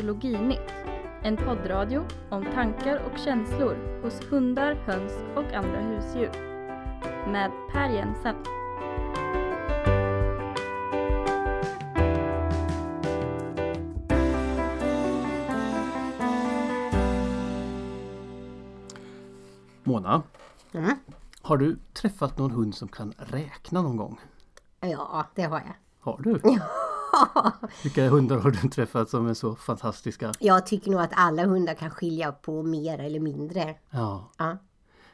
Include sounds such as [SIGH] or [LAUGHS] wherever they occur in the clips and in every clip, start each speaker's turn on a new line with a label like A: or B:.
A: Etologinytt, en poddradio om tankar och känslor hos hundar, höns och andra husdjur. Med Per Jensen.
B: Mona,
C: Mm.
B: har du träffat någon hund som kan räkna någon gång?
C: Ja, det har jag.
B: Har du? [LAUGHS] Vilka hundar har du träffat som är så fantastiska?
C: Jag tycker nog att alla hundar kan skilja på mer eller mindre.
B: Ja,
C: Ja.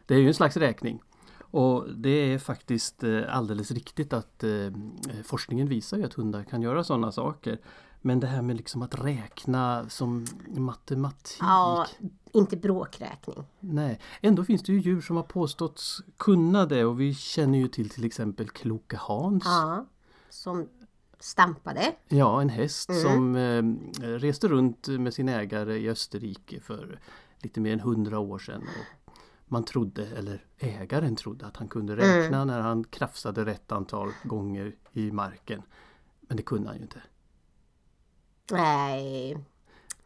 B: det är ju en slags räkning. Och det är faktiskt eh, alldeles riktigt att eh, forskningen visar ju att hundar kan göra sådana saker. Men det här med liksom att räkna som matematik.
C: ja, inte bråkräkning.
B: Nej, ändå finns det ju djur som har påståtts kunna det och vi känner ju till till exempel Kloke Hans.
C: Ja, som stampade.
B: Ja, en häst som eh, reste runt med sin ägare i Österrike för lite mer än hundra år sedan. Och man trodde, eller ägaren trodde att han kunde räkna när han krafsade rätt antal gånger i marken. Men det kunde han ju inte.
C: Nej,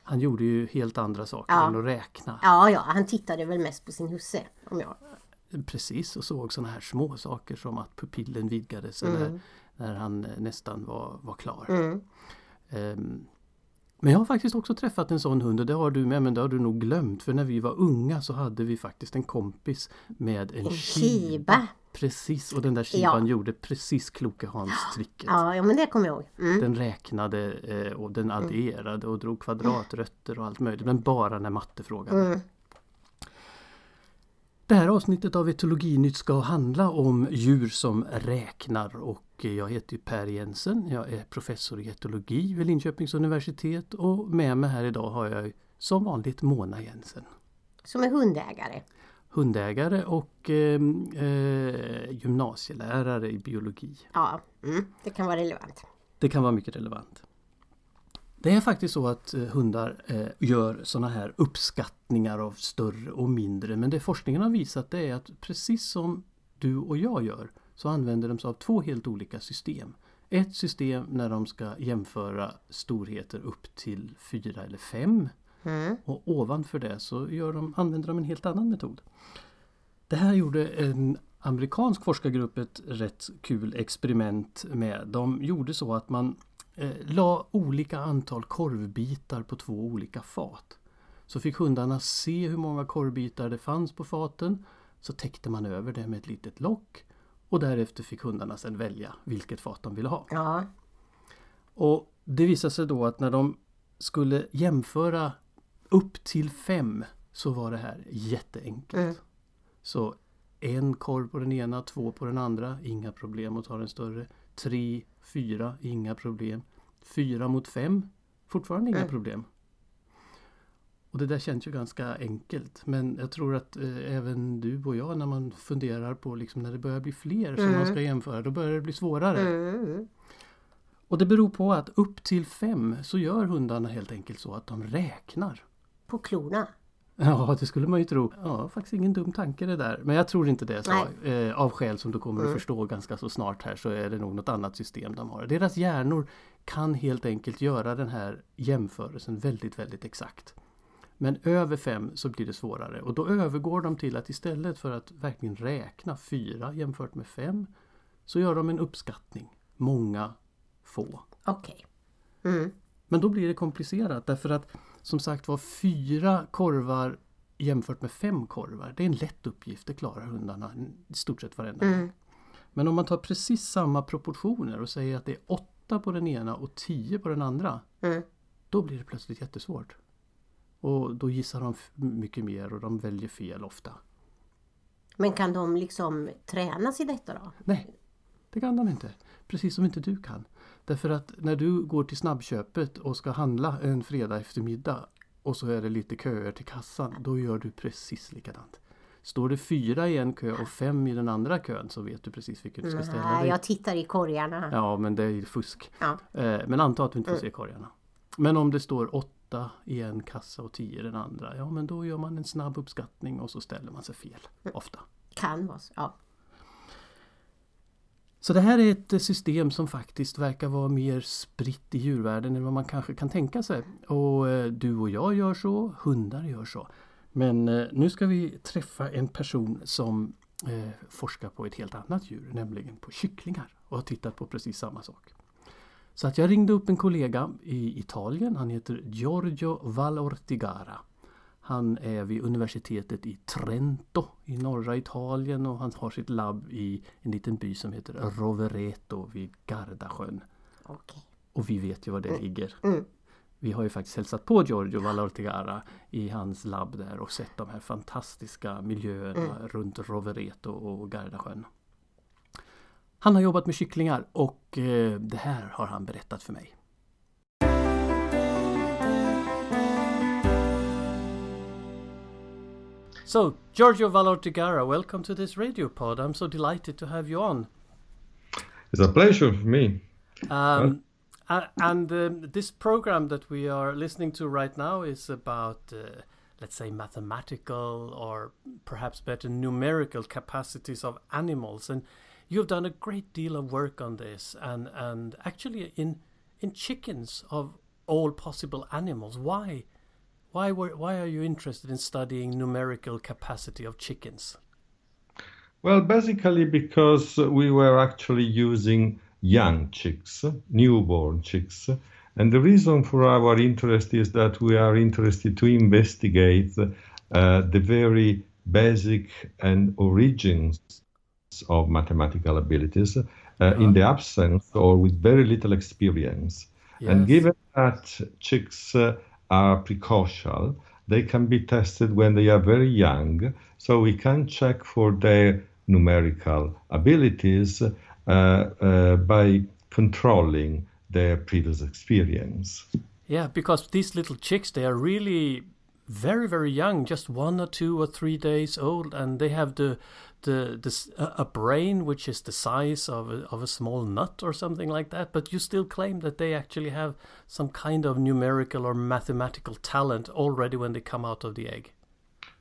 B: Han gjorde ju helt andra saker
C: Ja.
B: än att räkna.
C: ja, ja, han tittade väl mest på sin husse. Om jag.
B: Precis, och såg sådana här små saker som att pupillen vidgades eller när han nästan var, var klar.
C: Mm.
B: Ehm, Men jag har faktiskt också träffat en sån hund och det har du med men det har du nog glömt för när vi var unga så hade vi faktiskt en kompis med en,
C: En
B: shiba. Precis och den där shiban
C: Ja.
B: gjorde precis kloka Hans-tricket.
C: Ja, ja, men det kommer jag ihåg. Mm.
B: Den räknade eh, och den adderade och drog kvadratrötter och allt möjligt men bara när matte frågade.
C: Mm.
B: Det här avsnittet av Etologinytt ska handla om djur som räknar och jag heter Per Jensen. Jag är professor i etologi vid Linköpings universitet och med mig här idag har jag som vanligt Mona Jensen.
C: Som är hundägare.
B: Hundägare och eh, eh, gymnasielärare i biologi.
C: Ja, mm. det kan vara relevant.
B: Det kan vara mycket relevant. Det är faktiskt så att eh, hundar eh, gör sådana här uppskattningar av större och mindre men det forskningen har visat det är att precis som du och jag gör så använder de sig av två helt olika system. Ett system när de ska jämföra storheter upp till fyra eller fem
C: Mm.
B: och ovanför det så gör de, använder de en helt annan metod. Det här gjorde en amerikansk forskargrupp ett rätt kul experiment med. De gjorde så att man eh, la olika antal korvbitar på två olika fat. Så fick hundarna se hur många korvbitar det fanns på faten. Så täckte man över det med ett litet lock. Och därefter fick hundarna sedan välja vilket fat de ville ha.
C: Ja,
B: Och det visade sig då att när de skulle jämföra upp till fem så var det här jätteenkelt.
C: Mm.
B: Så en korv på den ena, två på den andra, inga problem att ta den större. Tre, fyra, inga problem. Fyra mot fem, fortfarande inga
C: Mm.
B: problem. Och det där känns ju ganska enkelt men jag tror att eh, även du och jag när man funderar på liksom när det börjar bli fler som man ska jämföra då börjar det bli svårare.
C: mm.
B: Och det beror på att upp till fem så gör hundarna helt enkelt så att de räknar.
C: på klorna.
B: Ja, det skulle man ju tro. Ja, faktiskt ingen dum tanke det där. Men jag tror inte det. Så. Eh, av skäl som du kommer att förstå ganska så snart här så är det nog något annat system de har. Deras hjärnor kan helt enkelt göra den här jämförelsen väldigt, väldigt exakt. Men över fem så blir det svårare och då övergår de till att istället för att verkligen räkna fyra jämfört med fem så gör de en uppskattning. Många, få.
C: Okej. Mm.
B: Men då blir det komplicerat därför att som sagt var fyra korvar jämfört med fem korvar. Det är en lätt uppgift, det klarar hundarna i stort sett varenda gång.
C: Mm.
B: Men om man tar precis samma proportioner och säger att det är åtta på den ena och tio på den andra.
C: Mm.
B: Då blir det plötsligt jättesvårt. Och då gissar de mycket mer och de väljer fel ofta.
C: Men kan de liksom tränas i detta då?
B: Nej, det kan de inte. Precis som inte du kan. Därför att när du går till snabbköpet och ska handla en fredag eftermiddag och så är det lite köer till kassan, då gör du precis likadant. Står det fyra i en kö och fem i den andra kön så vet du precis vilken du ska ställa dig.
C: jag tittar i korgarna.
B: Ja, men det är fusk.
C: Ja.
B: Eh, Men anta att du inte får se korgarna. Men om det står åtta i en kassa och tio i den andra, ja men då gör man en snabb uppskattning och så ställer man sig fel. Ofta.
C: Kan vara så. Ja.
B: Så det här är ett eh, system som faktiskt verkar vara mer spritt i djurvärlden än vad man kanske kan tänka sig. Och eh, du och jag gör så, hundar gör så. Men eh, nu ska vi träffa en person som eh, forskar på ett helt annat djur, nämligen på kycklingar och har tittat på precis samma sak. Så att jag ringde upp en kollega i Italien, han heter Giorgio Valortigara. Han är vid universitetet i Trento i norra Italien och han har sitt labb i en liten by som heter Rovereto vid Gardasjön.
C: Okej.
B: Och vi vet ju var det ligger.
C: Mm.
B: Vi har ju faktiskt hälsat på Giorgio Valortigara i hans labb där och sett de här fantastiska miljöerna runt Rovereto och Gardasjön. Han har jobbat med kycklingar och eh, det här har han berättat för mig. So, Giorgio Valortigara, welcome to this radio pod. I'm so delighted to have you on.
D: It's a pleasure for me.
B: Um, a- and um, this program that we are listening to right now is about, uh, let's say, mathematical or perhaps better numerical capacities of animals. And you've done a great deal of work on this, and and actually in in chickens of all possible animals. Why? Why were why are you interested in studying numerical capacity of chickens?
D: Well, basically because we were actually using young chicks, newborn chicks. And the reason for our interest is that we are interested to investigate uh, the very basic and origins of mathematical abilities uh, in the absence or with very little experience. And given that chicks uh, are precocial, they can be tested when they are very young, so we can check for their numerical abilities uh, uh, by controlling their previous experience.
B: Yeah, because these little chicks, they are really very, very young, just one or two or three days old, and they have the the a brain which is the size of a, of a small nut or something like that. But you still claim that they actually have some kind of numerical or mathematical talent already when they come out of the egg.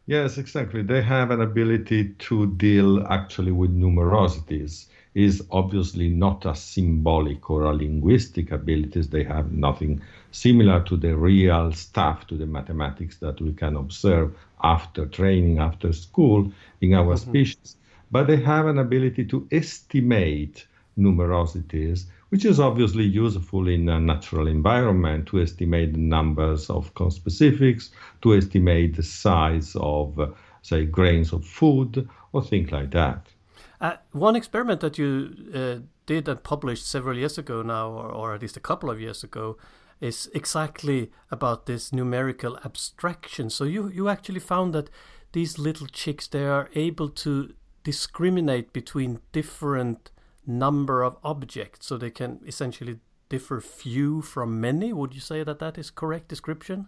D: Yes, exactly. They have an ability to deal actually with numerosities. Is obviously not a symbolic or a linguistic abilities. They have nothing similar to the real stuff, to the mathematics that we can observe after training, after school in our species. But they have an ability to estimate numerosities, which is obviously useful in a natural environment to estimate the numbers of conspecifics, to estimate the size of, uh, say, grains of food, or things like that.
B: Uh, one experiment that you uh, did and published several years ago now, or, or at least a couple of years ago, is exactly about this numerical abstraction. So you you actually found that these little chicks they are able to discriminate between different number of objects, so they can essentially differ few from many. Would you say that that is correct description?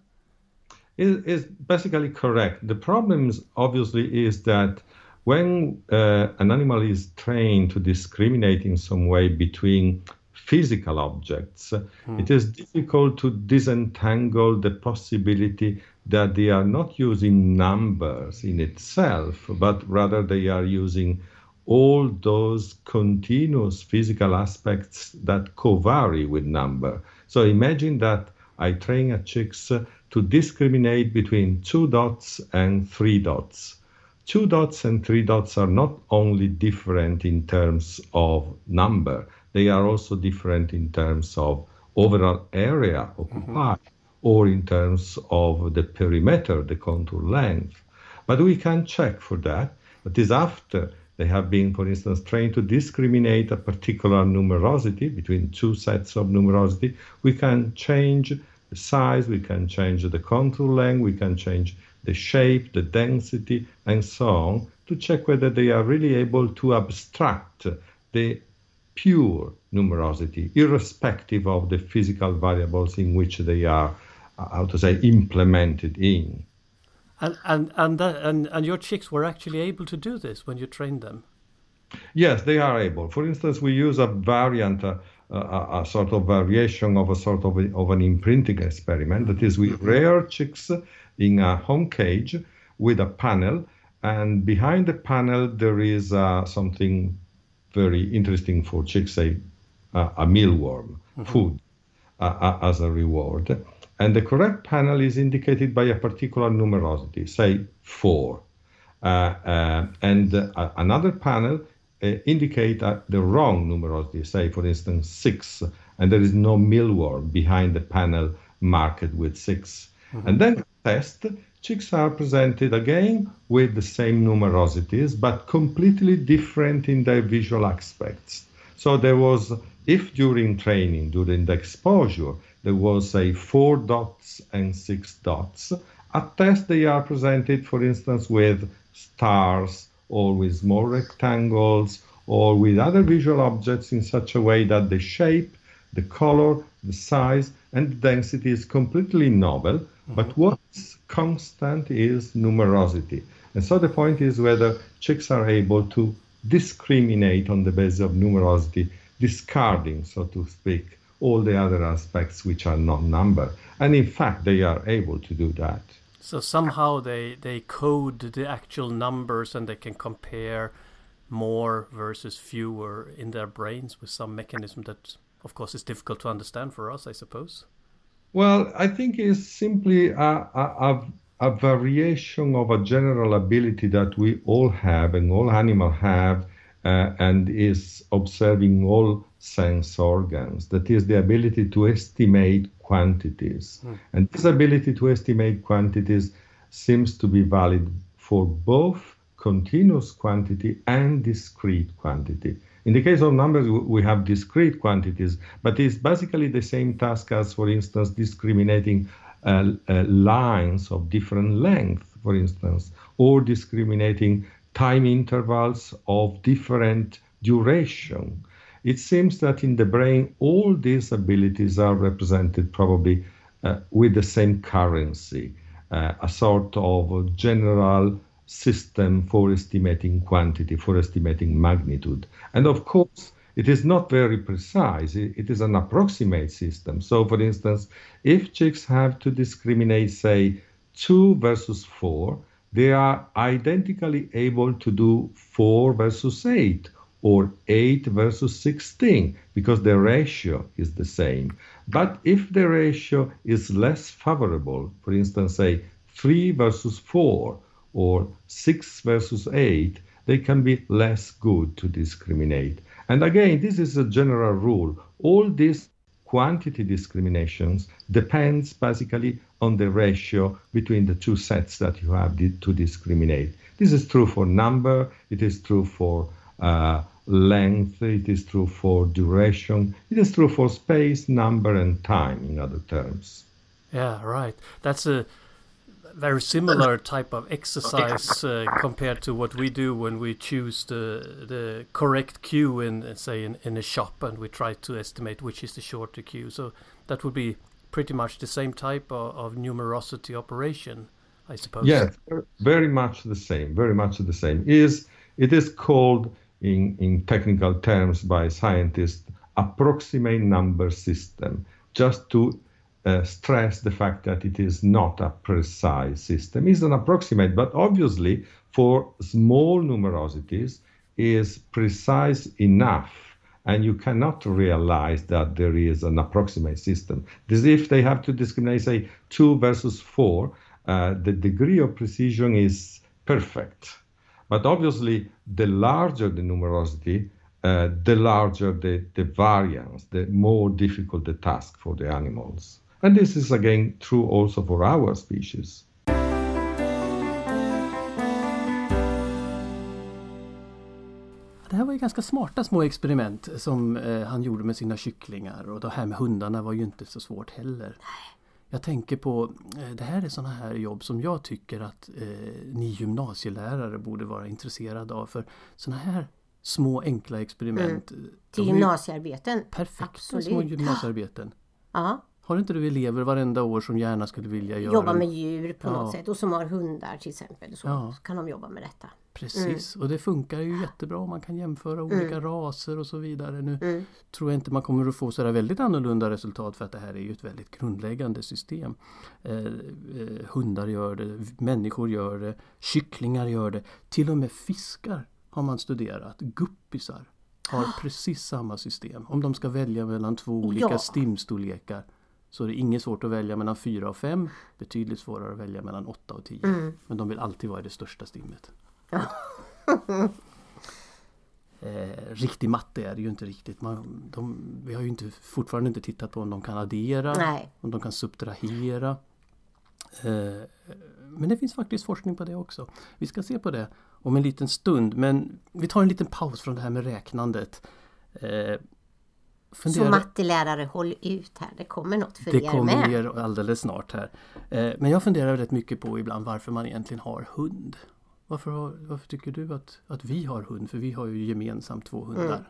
D: is, is basically correct. The problem obviously is that when uh, an animal is trained to discriminate in some way between physical objects, it is difficult to disentangle the possibility that they are not using numbers in itself, but rather they are using all those continuous physical aspects that co-vary with number. So imagine that I train a chicks uh, to discriminate between two dots and three dots. Two dots and three dots are not only different in terms of number, they are also different in terms of overall area occupied mm-hmm. or in terms of the perimeter, the contour length. But we can check for that. That is after they have been, for instance, trained to discriminate a particular numerosity between two sets of numerosity. We can change the size, we can change the contour length, we can change the shape, the density, and so on to check whether they are really able to abstract the pure numerosity, irrespective of the physical variables in which they are, uh, how to say, implemented in.
B: And and and that, and and your chicks were actually able to do this when you trained them.
D: Yes, they are able. For instance, we use a variant, uh, a, a sort of variation of a sort of, a, of an imprinting experiment. That is, we rear chicks in a home cage with a panel, and behind the panel there is uh, something very interesting for chicks, say uh, a mealworm food uh, as a reward. And the correct panel is indicated by a particular numerosity, say four. Uh, uh, and uh, another panel uh, indicate the wrong numerosity, say for instance six, and there is no mealworm behind the panel marked with 6 mm-hmm. And then the test, chicks are presented again with the same numerosities, but completely different in their visual aspects. So there was, if during training, during the exposure, there was a four dots and six dots, at test they are presented, for instance, with stars or with small rectangles or with other visual objects in such a way that the shape, the color, the size, and the density is completely novel. But what's constant is numerosity. And so the point is whether chicks are able to discriminate on the basis of numerosity, discarding, so to speak, all the other aspects which are not number. And in fact, they are able to do that.
B: So somehow they, they code the actual numbers and they can compare more versus fewer in their brains with some mechanism that, of course, is difficult to understand for us, I suppose.
D: Well, I think it's simply a, a, a variation of a general ability that we all have and all animals have, uh, and is observing all sense organs. That is the ability to estimate quantities. Mm. And this ability to estimate quantities seems to be valid for both continuous quantity and discrete quantity. In the case of numbers, we have discrete quantities, but it's basically the same task as, for instance, discriminating uh, uh, lines of different length, for instance, or discriminating time intervals of different duration. It seems that in the brain, all these abilities are represented probably uh, with the same currency, uh, a sort of general system for estimating quantity, for estimating magnitude. And of course, it is not very precise. It is an approximate system. So, for instance, if chicks have to discriminate, say, 2 versus 4, they are identically able to do 4 versus 8 or 8 versus 16 because the ratio is the same. But if the ratio is less favorable, for instance, say 3 versus 4 or 6 versus 8, they can be less good to discriminate. And again, this is a general rule. All these quantity discriminations depends basically on the ratio between the two sets that you have to discriminate. This is true for number, it is true for uh, length, it is true for duration, it is true for space, number, and time, in other terms.
B: Yeah, right. That's a very similar type of exercise uh, compared to what we do when we choose the the correct queue in say in, in a shop and we try to estimate which is the shorter queue so that would be pretty much the same type of, of numerosity operation i suppose.
D: Yes very much the same very much the same. Is it is called in in technical terms by scientists approximate number system just to uh, stress the fact that it is not a precise system. It's an approximate, but obviously for small numerosities is precise enough and you cannot realize that there is an approximate system. This if they have to discriminate, say, 2 versus 4, uh, the degree of precision is perfect. But obviously, the larger the numerosity, uh, the larger the, the variance, the more difficult the task for the animals. And this is again true also for our species.
B: Det här var ju ganska smarta små experiment som eh, han gjorde med sina kycklingar och det här med hundarna var ju inte så svårt heller. Jag tänker på, eh, det här är sådana här jobb som jag tycker att eh, ni gymnasielärare borde vara intresserade av. För sådana här små enkla experiment. Mm.
C: Till gymnasiearbeten.
B: Perfekta Absolut. små gymnasiearbeten.
C: Ja.
B: Har inte du elever varenda år som gärna skulle vilja göra
C: Jobba med djur på ja. något sätt och som har hundar till exempel. Så, ja. kan de jobba med detta.
B: Precis mm. och det funkar ju jättebra. om Man kan jämföra olika mm. raser och så vidare. Nu mm. tror jag inte man kommer att få sådär väldigt annorlunda resultat för att det här är ju ett väldigt grundläggande system. Eh, eh, hundar gör det, människor gör det, kycklingar gör det. Till och med fiskar har man studerat, guppisar. har precis samma system. Om de ska välja mellan två olika ja. stimstorlekar så är det inget svårt att välja mellan 4 och 5. Betydligt svårare att välja mellan 8 och 10. Mm. Men de vill alltid vara i det största stimmet. Ja. [LAUGHS] eh, riktig matte är det ju inte riktigt. Man, de, vi har ju inte, fortfarande inte tittat på om de kan addera,
C: Nej.
B: om de kan subtrahera. Eh, men det finns faktiskt forskning på det också. Vi ska se på det om en liten stund men vi tar en liten paus från det här med räknandet.
C: Eh, fundera... Så mattelärare, håll ut här, det kommer något för
B: det
C: er med. Det
B: kommer alldeles snart här. Eh, men jag funderar rätt mycket på ibland varför man egentligen har hund. Varför, varför tycker du att, att vi har hund? För vi har ju gemensamt två hundar. Mm.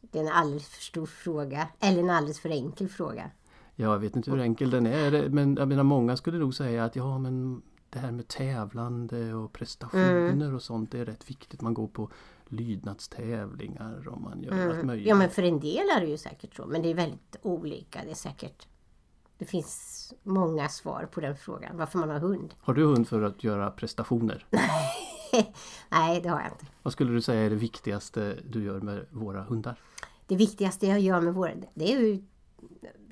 C: Det är en alldeles för stor fråga, eller en alldeles för enkel fråga.
B: Jag vet inte hur enkel den är men jag menar många skulle nog säga att ja men det här med tävlande och prestationer mm. och sånt är rätt viktigt. Man går på lydnadstävlingar och man gör mm. allt möjligt.
C: Ja men för en del är det ju säkert så men det är väldigt olika. Det är säkert det finns många svar på den frågan, varför man har hund.
B: Har du hund för att göra prestationer? [LAUGHS]
C: Nej, det har jag inte.
B: Vad skulle du säga är det viktigaste du gör med våra hundar?
C: Det viktigaste jag gör med våra, det är ju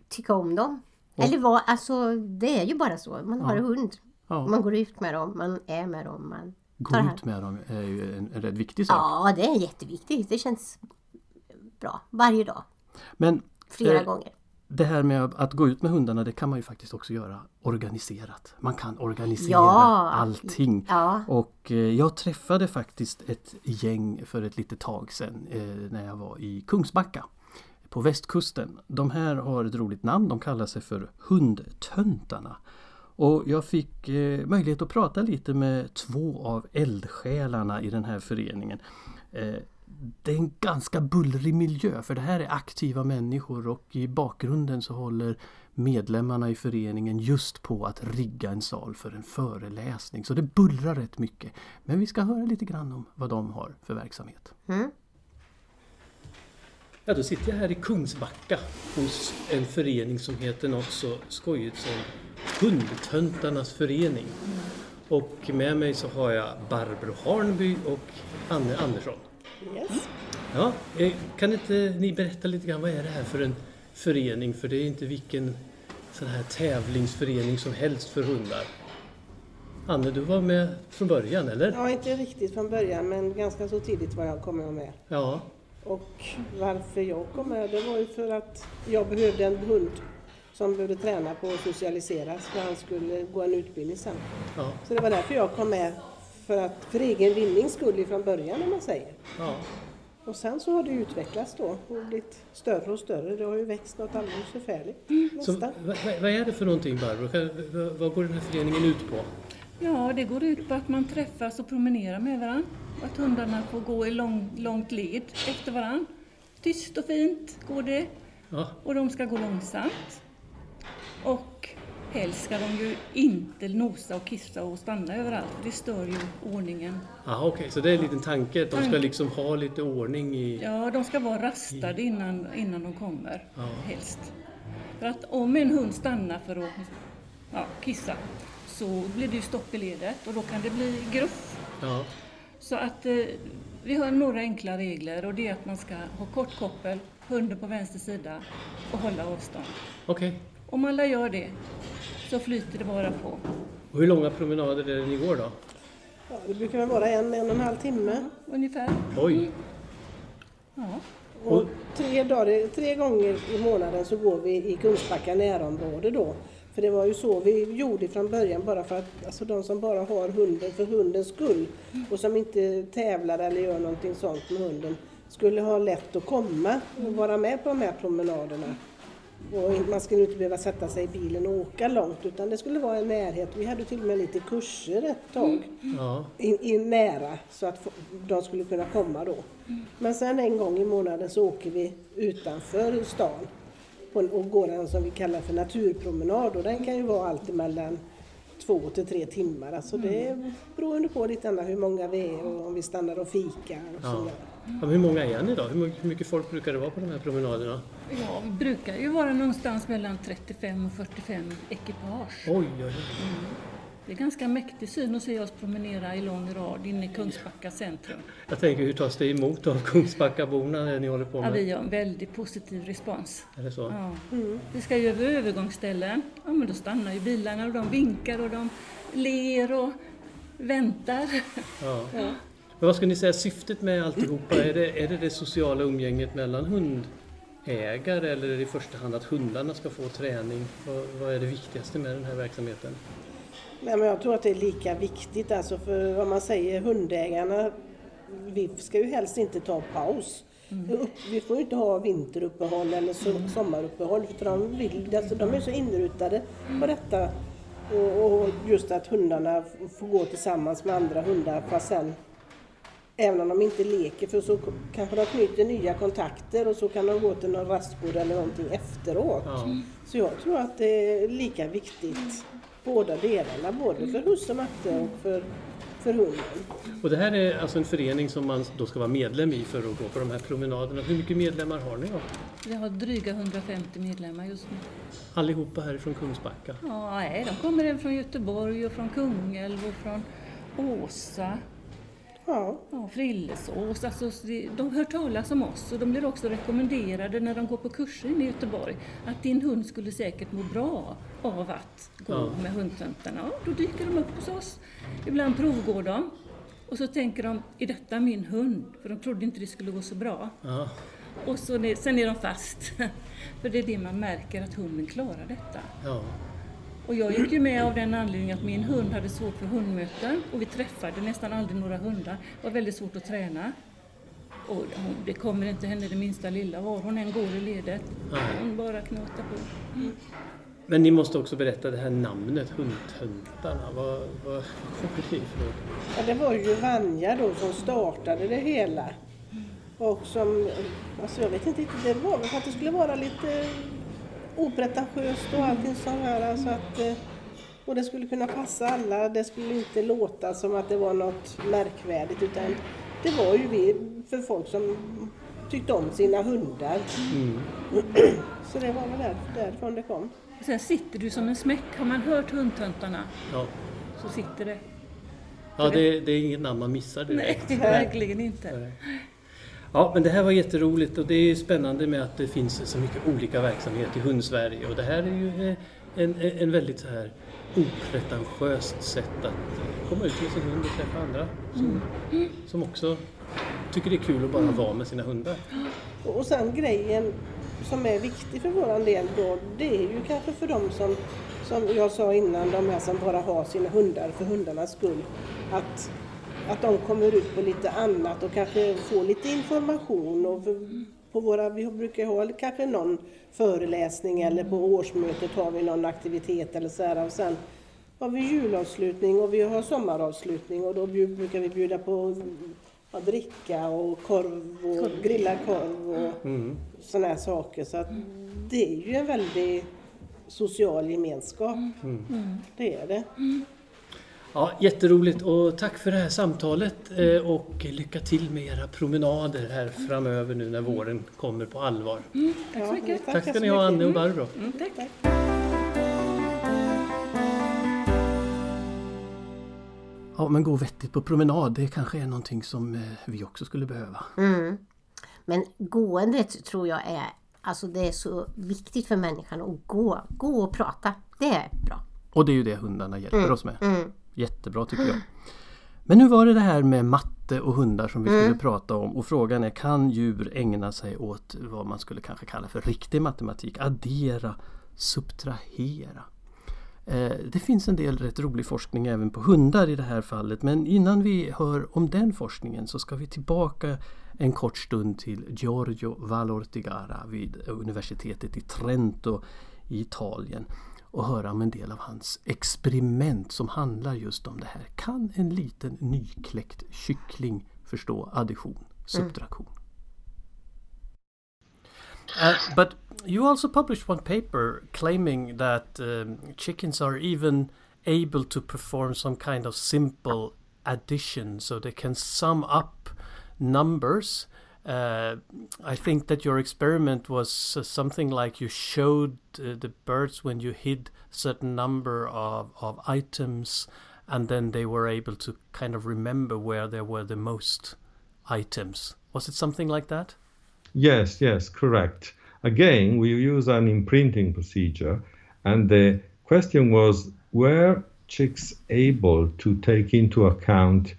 C: tycka om dem. Och. Eller vad, alltså det är ju bara så. Man har ja. hund. Ja. Man går ut med dem, man är med dem. Man
B: Gå ut med dem är ju en, en rätt viktig sak.
C: Ja, det är jätteviktigt. Det känns bra varje dag. Men, Flera eh, gånger.
B: Det här med att gå ut med hundarna det kan man ju faktiskt också göra organiserat. Man kan organisera
C: ja.
B: allting.
C: Ja.
B: Och eh, jag träffade faktiskt ett gäng för ett litet tag sedan eh, när jag var i Kungsbacka på västkusten. De här har ett roligt namn, de kallar sig för Hundtöntarna. Och jag fick eh, möjlighet att prata lite med två av eldsjälarna i den här föreningen. Eh, det är en ganska bullrig miljö för det här är aktiva människor och i bakgrunden så håller medlemmarna i föreningen just på att rigga en sal för en föreläsning. Så det bullrar rätt mycket. Men vi ska höra lite grann om vad de har för verksamhet. Mm. Ja, då sitter jag här i Kungsbacka hos en förening som heter något så skojigt som Hundtöntarnas förening. Och med mig så har jag Barbro Harnby och Anne Andersson.
E: Yes.
B: Ja, eh, kan inte ni berätta lite grann, vad är det här för en förening? För det är inte vilken sån här tävlingsförening som helst för hundar. Anne, du var med från början, eller?
E: Ja, inte riktigt från början, men ganska så tidigt var jag kommit med.
B: Ja.
E: Och varför jag kom med, det var ju för att jag behövde en hund som behövde träna på att socialiseras för han skulle gå en utbildning sen. Ja. Så det var därför jag kom med, för, att, för egen vinnings skull från början om man säger.
B: Ja.
E: Och sen så har det utvecklats då och blivit större och större. Det har ju växt något alldeles förfärligt.
B: Så, vad, vad är det för någonting Barbro? Vad går den här föreningen ut på?
F: Ja, det går ut på att man träffas och promenerar med varandra. Att hundarna får gå i lång, långt led efter varandra. Tyst och fint går det. Ja. Och de ska gå långsamt. Och helst ska de ju inte nosa och kissa och stanna överallt, för det stör ju ordningen.
B: Aha, Okej, okay. så det är en liten tanke att de ska liksom ha lite ordning i...
F: Ja, de ska vara rastade innan, innan de kommer, ja. helst. För att om en hund stannar för att ja, kissa så blir det ju stopp i ledet och då kan det bli gruff.
B: Ja.
F: Så att eh, vi har några enkla regler och det är att man ska ha kort koppel, hunden på vänster sida och hålla avstånd.
B: Okej. Okay.
F: Om alla gör det så flyter det bara på.
B: Och hur långa promenader är det ni går då?
E: Ja, det brukar väl vara en, en och en halv timme.
F: Ungefär.
B: Oj!
F: Mm. Ja.
E: Och tre, dagar, tre gånger i månaden så går vi i Kungsbacka närområde då. För det var ju så vi gjorde från början bara för att alltså de som bara har hunden för hundens skull och som inte tävlar eller gör någonting sånt med hunden skulle ha lätt att komma och vara med på de här promenaderna. Och man skulle inte behöva sätta sig i bilen och åka långt utan det skulle vara en närhet. Vi hade till och med lite kurser ett tag
B: ja.
E: in, in nära så att de skulle kunna komma då. Men sen en gång i månaden så åker vi utanför stan och går en som vi kallar för naturpromenad och den kan ju vara allt mellan två till tre timmar. Alltså det beror på lite hur många vi är och om vi stannar och fikar. Och ja.
B: Ja, hur många är ni då? Hur mycket folk brukar det vara på de här promenaderna?
F: Ja, vi brukar ju vara någonstans mellan 35 och 45 ekipage.
B: Oj, oj, oj. Mm.
F: Det är ganska mäktig syn att se oss promenera i lång rad inne i Kungsbacka centrum.
B: Jag tänker, hur tas det emot av Kungsbackaborna när ni håller på med?
F: Ja, vi har en väldigt positiv respons.
B: Är det så?
F: Ja. Mm. Vi ska ju över övergångsställen. Ja, men då stannar ju bilarna och de vinkar och de ler och väntar.
B: Ja. ja. Men vad ska ni säga syftet med alltihopa? Är det, är det det sociala umgänget mellan hundägare eller är det i första hand att hundarna ska få träning? Vad, vad är det viktigaste med den här verksamheten?
E: Nej, men jag tror att det är lika viktigt alltså för vad man säger hundägarna, vi ska ju helst inte ta paus. Mm. Vi får ju inte ha vinteruppehåll eller mm. sommaruppehåll för de, vill, alltså, de är så inrutade på detta. Och, och, just att hundarna får gå tillsammans med andra hundar fast sen Även om de inte leker för så kanske de knyter nya kontakter och så kan de gå till någon rastgård eller någonting efteråt. Ja. Så jag tror att det är lika viktigt båda delarna, både för husse och matte och för, för hunden.
B: Och det här är alltså en förening som man då ska vara medlem i för att gå på de här promenaderna. Hur mycket medlemmar har ni då?
F: Vi har dryga 150 medlemmar just nu.
B: Allihopa härifrån Kungsbacka?
F: Ja, nej, de kommer även från Göteborg och från Kungälv och från Åsa Ja. ja Frillesås. Alltså, de hör talas om oss och de blir också rekommenderade när de går på kurser i Göteborg att din hund skulle säkert må bra av att gå ja. med hundtöntarna. Ja, då dyker de upp hos oss. Ibland provgår de och så tänker de, är detta min hund? För de trodde inte det skulle gå så bra. Ja. Och så, sen är de fast. [LAUGHS] För det är det man märker, att hunden klarar detta. Ja. Och jag gick ju med av den anledningen att min hund hade svårt för hundmöten och vi träffade nästan aldrig några hundar. Det var väldigt svårt att träna. Och det kommer inte henne det minsta lilla var hon än går i ledet. Hon bara knatar på. Mm.
B: Men ni måste också berätta det här namnet, Hundtöntarna. Vad, vad kommer det ifrån?
E: Ja, det var ju Vanja då som startade det hela. Och som, alltså jag vet inte det var för att det skulle vara lite opretentiöst och allting sånt här. Så att, eh, och det skulle kunna passa alla. Det skulle inte låta som att det var något märkvärdigt utan det var ju vi för folk som tyckte om sina hundar. Mm. [CLEARS THROAT] Så det var väl där, därifrån det kom.
F: sen sitter du som en smäck. Har man hört hundtöntarna ja. så sitter det.
B: Ja, det, det är inget namn man missar direkt.
F: Nej, verkligen inte. Nej.
B: Ja, men det här var jätteroligt och det är spännande med att det finns så mycket olika verksamhet i Hundsverige och det här är ju en, en väldigt så här opretentiöst sätt att komma ut med sin hund och träffa andra som, mm. som också tycker det är kul att bara vara med sina hundar.
E: Och sen grejen som är viktig för våran del då, det är ju kanske för dem som, som jag sa innan, de här som bara har sina hundar för hundarnas skull, att att de kommer ut på lite annat och kanske får lite information. Och på våra, vi brukar ha kanske någon föreläsning eller på årsmötet har vi någon aktivitet eller så här. Och sen har vi julavslutning och vi har sommaravslutning och då brukar vi bjuda på att dricka och korv och grillad korv och mm. sådana här saker. Så att det är ju en väldig social gemenskap. Mm. Det är det. Mm.
B: Ja, jätteroligt och tack för det här samtalet eh, och lycka till med era promenader här framöver nu när våren kommer på allvar.
F: Mm, tack så mycket.
B: tack, ska ni ha Anne och Barbro.
F: Mm, tack.
B: Ja, men gå vettigt på promenad, det kanske är någonting som eh, vi också skulle behöva.
C: Mm. Men gåendet tror jag är, alltså det är så viktigt för människan att gå, gå och prata. Det är bra.
B: Och det är ju det hundarna hjälper mm. oss med. Mm. Jättebra tycker jag. Men nu var det det här med matte och hundar som vi skulle mm. prata om och frågan är kan djur ägna sig åt vad man skulle kanske kalla för riktig matematik? Addera, subtrahera. Eh, det finns en del rätt rolig forskning även på hundar i det här fallet men innan vi hör om den forskningen så ska vi tillbaka en kort stund till Giorgio Valortigara vid universitetet i Trento i Italien och höra om en del av hans experiment som handlar just om det här. Kan en liten nykläckt kyckling förstå addition, subtraktion? Mm. Uh, but you also published one paper claiming that um, chickens are even able to perform some kind of simple addition so they can sum up numbers uh, I think that your experiment was uh, something like you showed uh, the birds when you hid certain number of, of items and then they were able to kind of remember where there were the most items. Was it something like that?
D: Yes, yes, correct. Again, we use an imprinting procedure and the question was were chicks able to take into account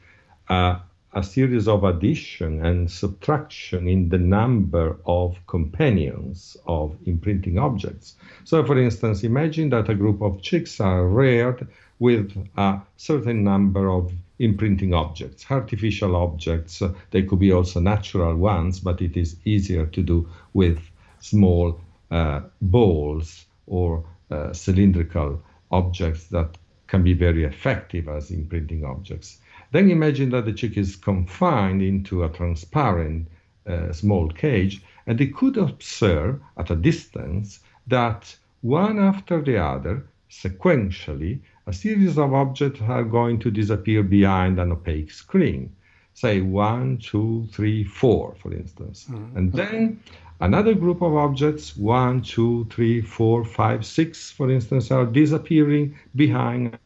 D: uh, a series of addition and subtraction in the number of companions of imprinting objects. So, for instance, imagine that a group of chicks are reared with a certain number of imprinting objects, artificial objects. They could be also natural ones, but it is easier to do with small uh, balls or uh, cylindrical objects that can be very effective as imprinting objects. Then imagine that the chick is confined into a transparent uh, small cage, and they could observe at a distance that one after the other, sequentially, a series of objects are going to disappear behind an opaque screen. Say one, two, three, four, for instance. Mm-hmm. And then another group of objects, one, two, three, four, five, six, for instance, are disappearing behind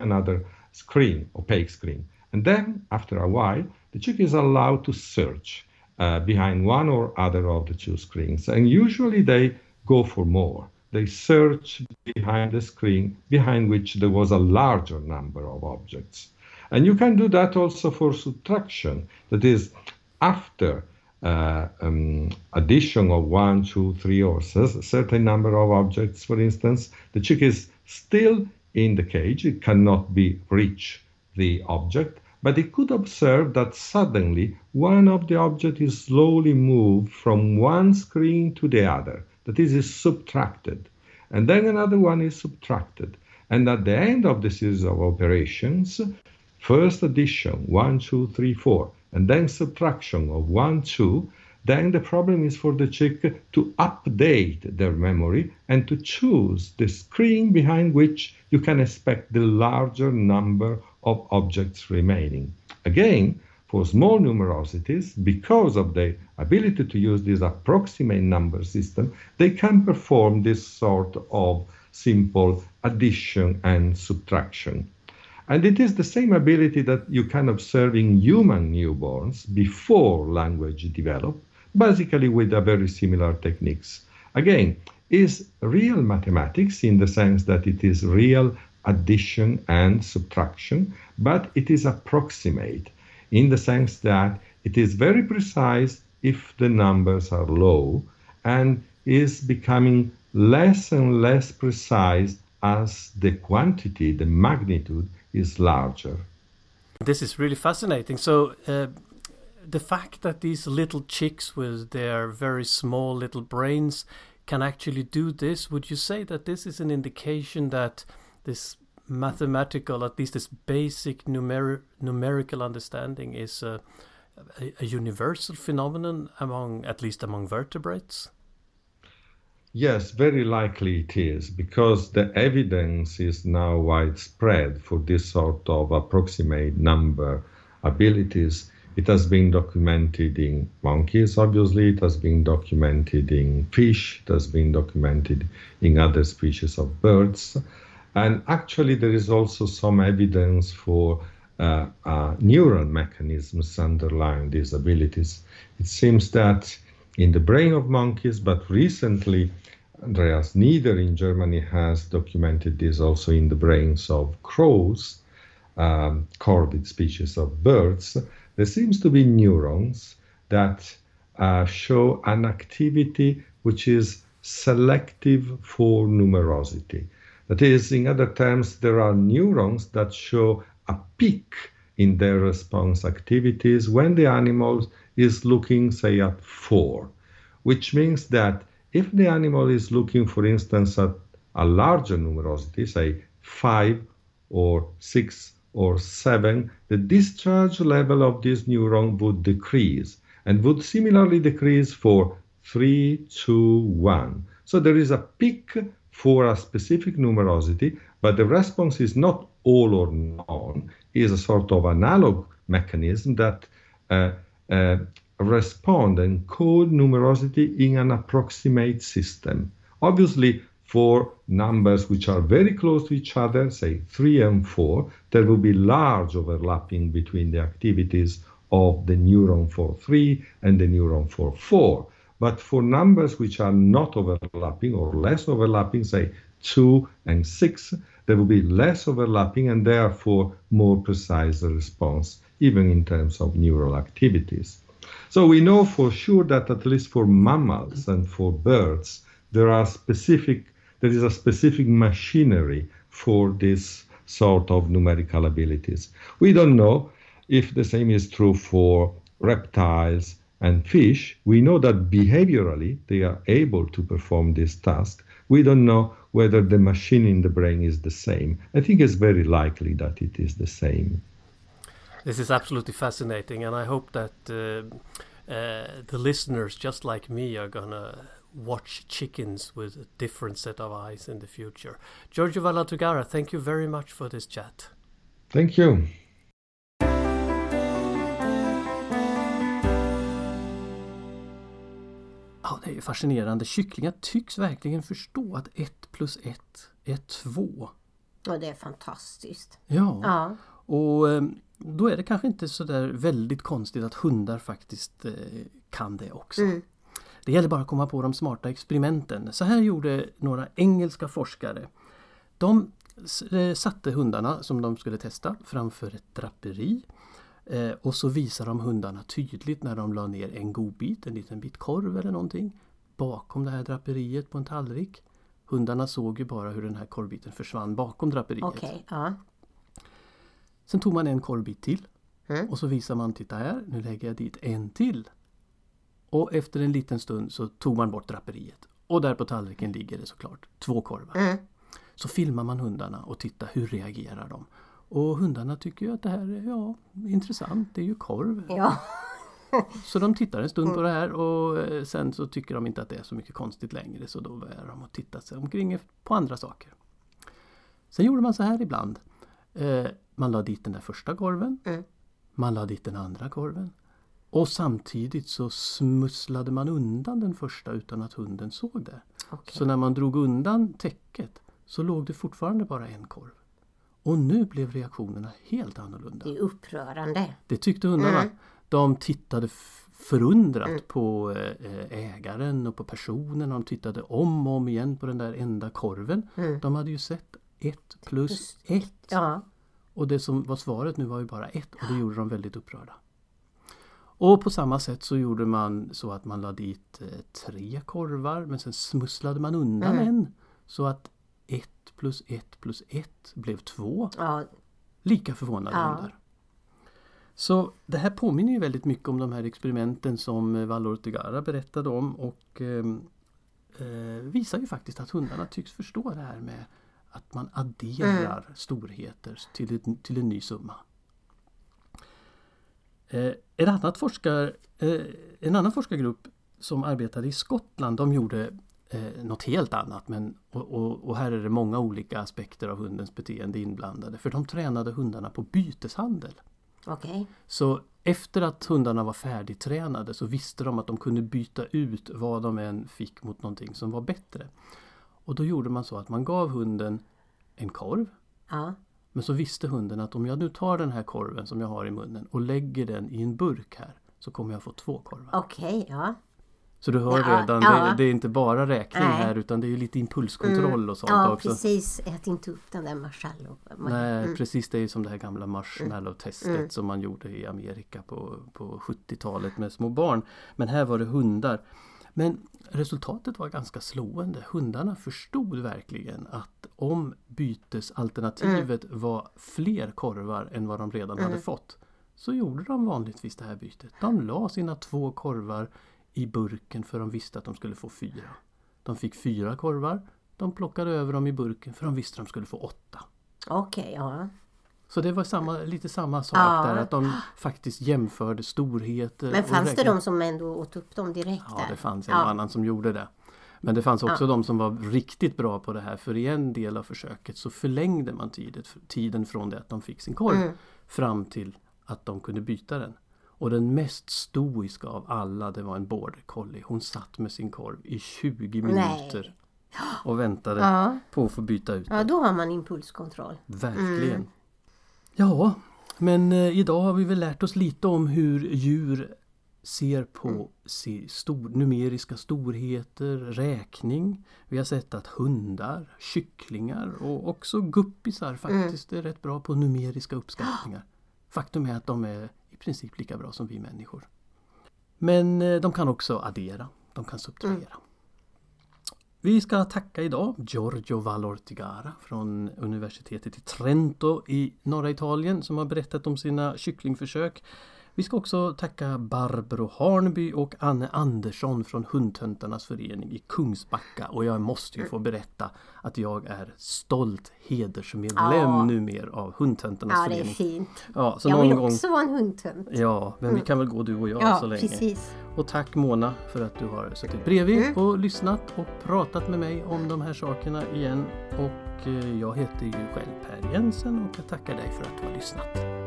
D: another screen, opaque screen. And then, after a while, the chick is allowed to search uh, behind one or other of the two screens. And usually they go for more. They search behind the screen behind which there was a larger number of objects. And you can do that also for subtraction. That is, after uh, um, addition of one, two, three, or a certain number of objects, for instance, the chick is still in the cage. It cannot be reach the object, but it could observe that suddenly one of the objects is slowly moved from one screen to the other. That is, is subtracted. And then another one is subtracted. And at the end of the series of operations, first addition, 1, 2, 3, 4, and then subtraction of 1, 2, then the problem is for the chick to update their memory and to choose the screen behind which you can expect the larger number of objects remaining. Again, for small numerosities, because of the ability to use this approximate number system, they can perform this sort of simple addition and subtraction. And it is the same ability that you can observe in human newborns before language develop, basically with a very similar techniques. Again, is real mathematics in the sense that it is real addition and subtraction, but it is approximate in the sense that it is very precise if the numbers are low and is becoming less and less precise as the quantity, the magnitude is larger.
B: This is really fascinating. So, uh, the fact that these little chicks with their very small little brains can actually do this, would you say that this is an indication that this mathematical, at least this basic numer numerical understanding is a, a, a, universal phenomenon among, at least among vertebrates?
D: Yes, very likely it is, because the evidence is now widespread for this sort of approximate number abilities. It has been documented in monkeys, obviously, it has been documented in fish, it has been documented in other species of birds. And actually, there is also some evidence for uh, uh, neural mechanisms underlying these abilities. It seems that in the brain of monkeys, but recently, Andreas Nieder in Germany has documented this also in the brains of crows, um, corvid species of birds. There seems to be neurons that uh, show an activity which is selective for numerosity. That is, in other terms, there are neurons that show a peak in their response activities when the animal is looking, say, at four, which means that if the animal is looking, for instance, at a larger numerosity, say five or six or seven, the discharge level of this neuron would decrease and would similarly decrease for three, two, one. So there is a peak for a specific numerosity, but the response is not all or none, is a sort of analog mechanism that uh, uh, respond and code numerosity in an approximate system. Obviously, for numbers which are very close to each other, say 3 and 4, there will be large overlapping between the activities of the neuron for 3 and the neuron for 4. But for numbers which are not overlapping or less overlapping, say 2 and 6, there will be less overlapping and therefore more precise response, even in terms of neural activities. So we know for sure that at least for mammals and for birds, there are specific there is a specific machinery for this sort of numerical abilities. We don't know if the same is true for reptiles and fish. We know that behaviorally they are able to perform this task. We don't know whether the machine in the brain is the same. I think it's very likely that it is the same.
B: This is absolutely fascinating, and I hope that uh, uh, the listeners, just like me, are gonna watch chickens with a different set of eyes in the future. Giorgio Vallatugara, thank you very much for this chat.
D: Thank you.
B: Ja, det är fascinerande. Kycklingar tycks verkligen förstå att 1 plus 1 är 2.
C: Ja, det är fantastiskt.
B: Ja, ja. och ehm, då är det kanske inte så där väldigt konstigt att hundar faktiskt eh, kan det också. Mm. Det gäller bara att komma på de smarta experimenten. Så här gjorde några engelska forskare. De eh, satte hundarna som de skulle testa framför ett draperi. Eh, och så visade de hundarna tydligt när de la ner en godbit, en liten bit korv eller någonting bakom det här draperiet på en tallrik. Hundarna såg ju bara hur den här korvbiten försvann bakom draperiet.
C: Okay, ja.
B: Sen tog man en korvbit till mm. och så visade man, titta här, nu lägger jag dit en till. Och efter en liten stund så tog man bort draperiet. Och där på tallriken ligger det såklart två korvar. Mm. Så filmar man hundarna och tittar hur reagerar de. Och hundarna tycker ju att det här är ja, intressant, det är ju korv.
C: Ja.
B: Så de tittar en stund på det här och eh, sen så tycker de inte att det är så mycket konstigt längre så då börjar de att titta sig omkring på andra saker. Sen gjorde man så här ibland. Eh, man la dit den där första korven. Mm. Man la dit den andra korven. Och samtidigt så smusslade man undan den första utan att hunden såg det. Okay. Så när man drog undan täcket så låg det fortfarande bara en korv. Och nu blev reaktionerna helt annorlunda.
C: Det är upprörande.
B: Det tyckte hundarna. Mm. De tittade förundrat mm. på eh, ägaren och på personen. De tittade om och om igen på den där enda korven. Mm. De hade ju sett ett plus ett.
C: Ja.
B: Och det som var svaret nu var ju bara ett och det gjorde de väldigt upprörda. Och på samma sätt så gjorde man så att man la dit eh, tre korvar men sen smusslade man undan mm. en. Så att 1 plus 1 plus 1 blev 2.
C: Ja.
B: Lika förvånade ja. hundar. Så det här påminner ju väldigt mycket om de här experimenten som eh, Valor Tigara berättade om och ehm, eh, visar ju faktiskt att hundarna tycks förstå det här med att man adderar mm. storheter till, ett, till en ny summa. Eh, en, annat forskar, eh, en annan forskargrupp som arbetade i Skottland de gjorde eh, något helt annat. Men, och, och, och, här är det många olika aspekter av hundens beteende inblandade. För de tränade hundarna på byteshandel.
C: Okay.
B: Så efter att hundarna var färdigtränade så visste de att de kunde byta ut vad de än fick mot någonting som var bättre. Och då gjorde man så att man gav hunden en korv.
C: Ja.
B: Men så visste hunden att om jag nu tar den här korven som jag har i munnen och lägger den i en burk här så kommer jag få två korvar.
C: Okej, okay, ja.
B: Så du hör ja, redan, ja. Det, det, är inte bara räkning Nej. här utan det är lite impulskontroll mm. och sånt
C: ja,
B: också.
C: Ja precis, ät inte upp den där marshmallow.
B: Nej mm. precis, det är som det här gamla marshmallow-testet mm. som man gjorde i Amerika på, på 70-talet med små barn. Men här var det hundar. Men resultatet var ganska slående. Hundarna förstod verkligen att om bytesalternativet mm. var fler korvar än vad de redan mm. hade fått så gjorde de vanligtvis det här bytet. De la sina två korvar i burken för de visste att de skulle få fyra. De fick fyra korvar. De plockade över dem i burken för de visste att de skulle få åtta.
C: Okej, okay, ja.
B: Så det var samma, lite samma sak ja. där att de faktiskt jämförde storheter.
C: Men fanns det de som ändå åt upp dem direkt?
B: Ja, där? det fanns en ja. annan som gjorde det. Men det fanns också ja. de som var riktigt bra på det här för i en del av försöket så förlängde man tiden, tiden från det att de fick sin korv mm. fram till att de kunde byta den. Och den mest stoiska av alla det var en border collie. Hon satt med sin korv i 20 minuter. Nej. Och väntade ja. på att få byta ut
C: den. Ja, då har man impulskontroll.
B: Verkligen. Mm. Ja, men eh, idag har vi väl lärt oss lite om hur djur ser på mm. stor, numeriska storheter, räkning. Vi har sett att hundar, kycklingar och också guppisar mm. faktiskt mm. är rätt bra på numeriska uppskattningar. Faktum är att de är princip lika bra som vi människor. Men eh, de kan också addera, de kan subtrahera. Mm. Vi ska tacka idag Giorgio Valortigara från universitetet i Trento i norra Italien som har berättat om sina kycklingförsök. Vi ska också tacka Barbro Harnby och Anne Andersson från Hundtöntarnas förening i Kungsbacka och jag måste ju få berätta att jag är stolt hedersmedlem ja. numera av Hundtöntarnas
C: ja,
B: förening.
C: Ja, det är fint. Ja, så jag någon vill gång... också vara en hundtönt.
B: Ja, men mm. vi kan väl gå du och jag
C: ja,
B: så länge.
C: Precis.
B: Och tack Mona för att du har suttit bredvid mm. och lyssnat och pratat med mig om de här sakerna igen. Och eh, jag heter ju själv Per Jensen och jag tackar dig för att du har lyssnat.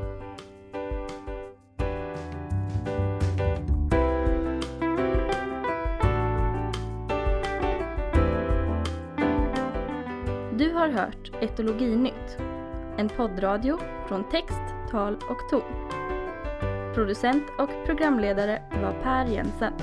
A: Etologinytt, en poddradio från text, tal och ton. Producent och programledare var Per Jensen.